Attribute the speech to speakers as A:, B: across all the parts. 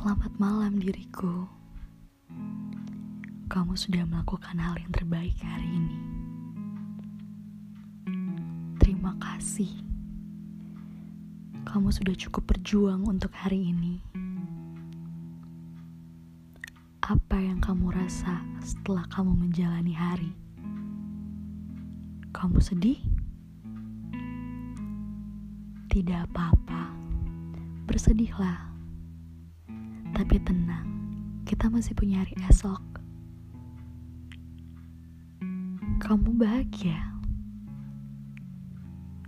A: Selamat malam diriku. Kamu sudah melakukan hal yang terbaik hari ini. Terima kasih. Kamu sudah cukup berjuang untuk hari ini. Apa yang kamu rasa setelah kamu menjalani hari? Kamu sedih? Tidak apa-apa. Bersedihlah. Tapi tenang, kita masih punya hari esok. Kamu bahagia.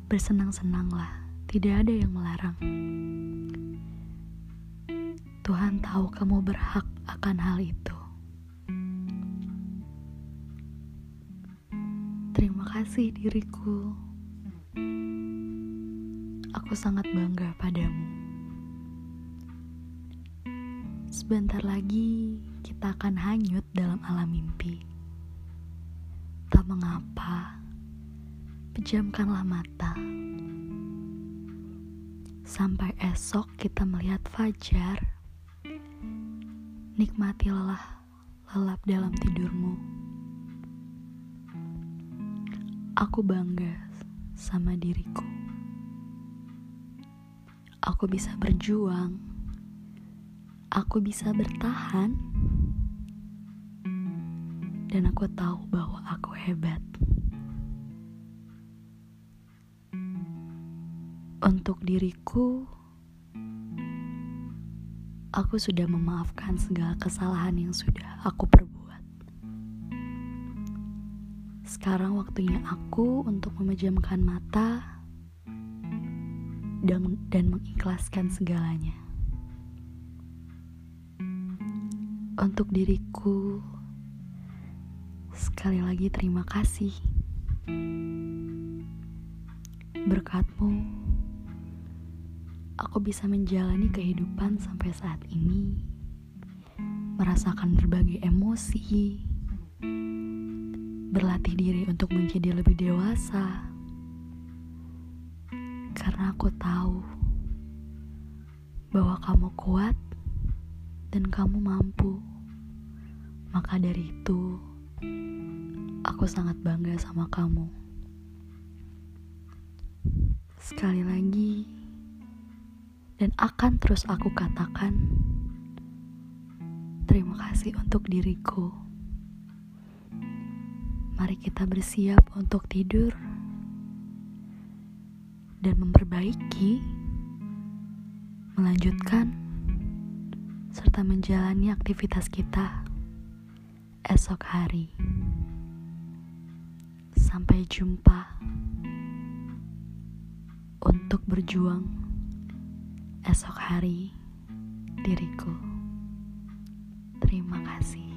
A: Bersenang-senanglah, tidak ada yang melarang. Tuhan tahu kamu berhak akan hal itu. Terima kasih diriku. Aku sangat bangga padamu. Sebentar lagi kita akan hanyut dalam alam mimpi. Tak mengapa, pejamkanlah mata. Sampai esok kita melihat fajar. Nikmatilah lelap dalam tidurmu. Aku bangga sama diriku. Aku bisa berjuang. Aku bisa bertahan. Dan aku tahu bahwa aku hebat. Untuk diriku, aku sudah memaafkan segala kesalahan yang sudah aku perbuat. Sekarang waktunya aku untuk memejamkan mata dan, dan mengikhlaskan segalanya. Untuk diriku, sekali lagi terima kasih. Berkatmu, aku bisa menjalani kehidupan sampai saat ini, merasakan berbagai emosi, berlatih diri untuk menjadi lebih dewasa. Karena aku tahu bahwa kamu kuat dan kamu mampu. Maka dari itu, aku sangat bangga sama kamu. Sekali lagi, dan akan terus aku katakan, terima kasih untuk diriku. Mari kita bersiap untuk tidur dan memperbaiki, melanjutkan, serta menjalani aktivitas kita esok hari. Sampai jumpa untuk berjuang esok hari diriku. Terima kasih.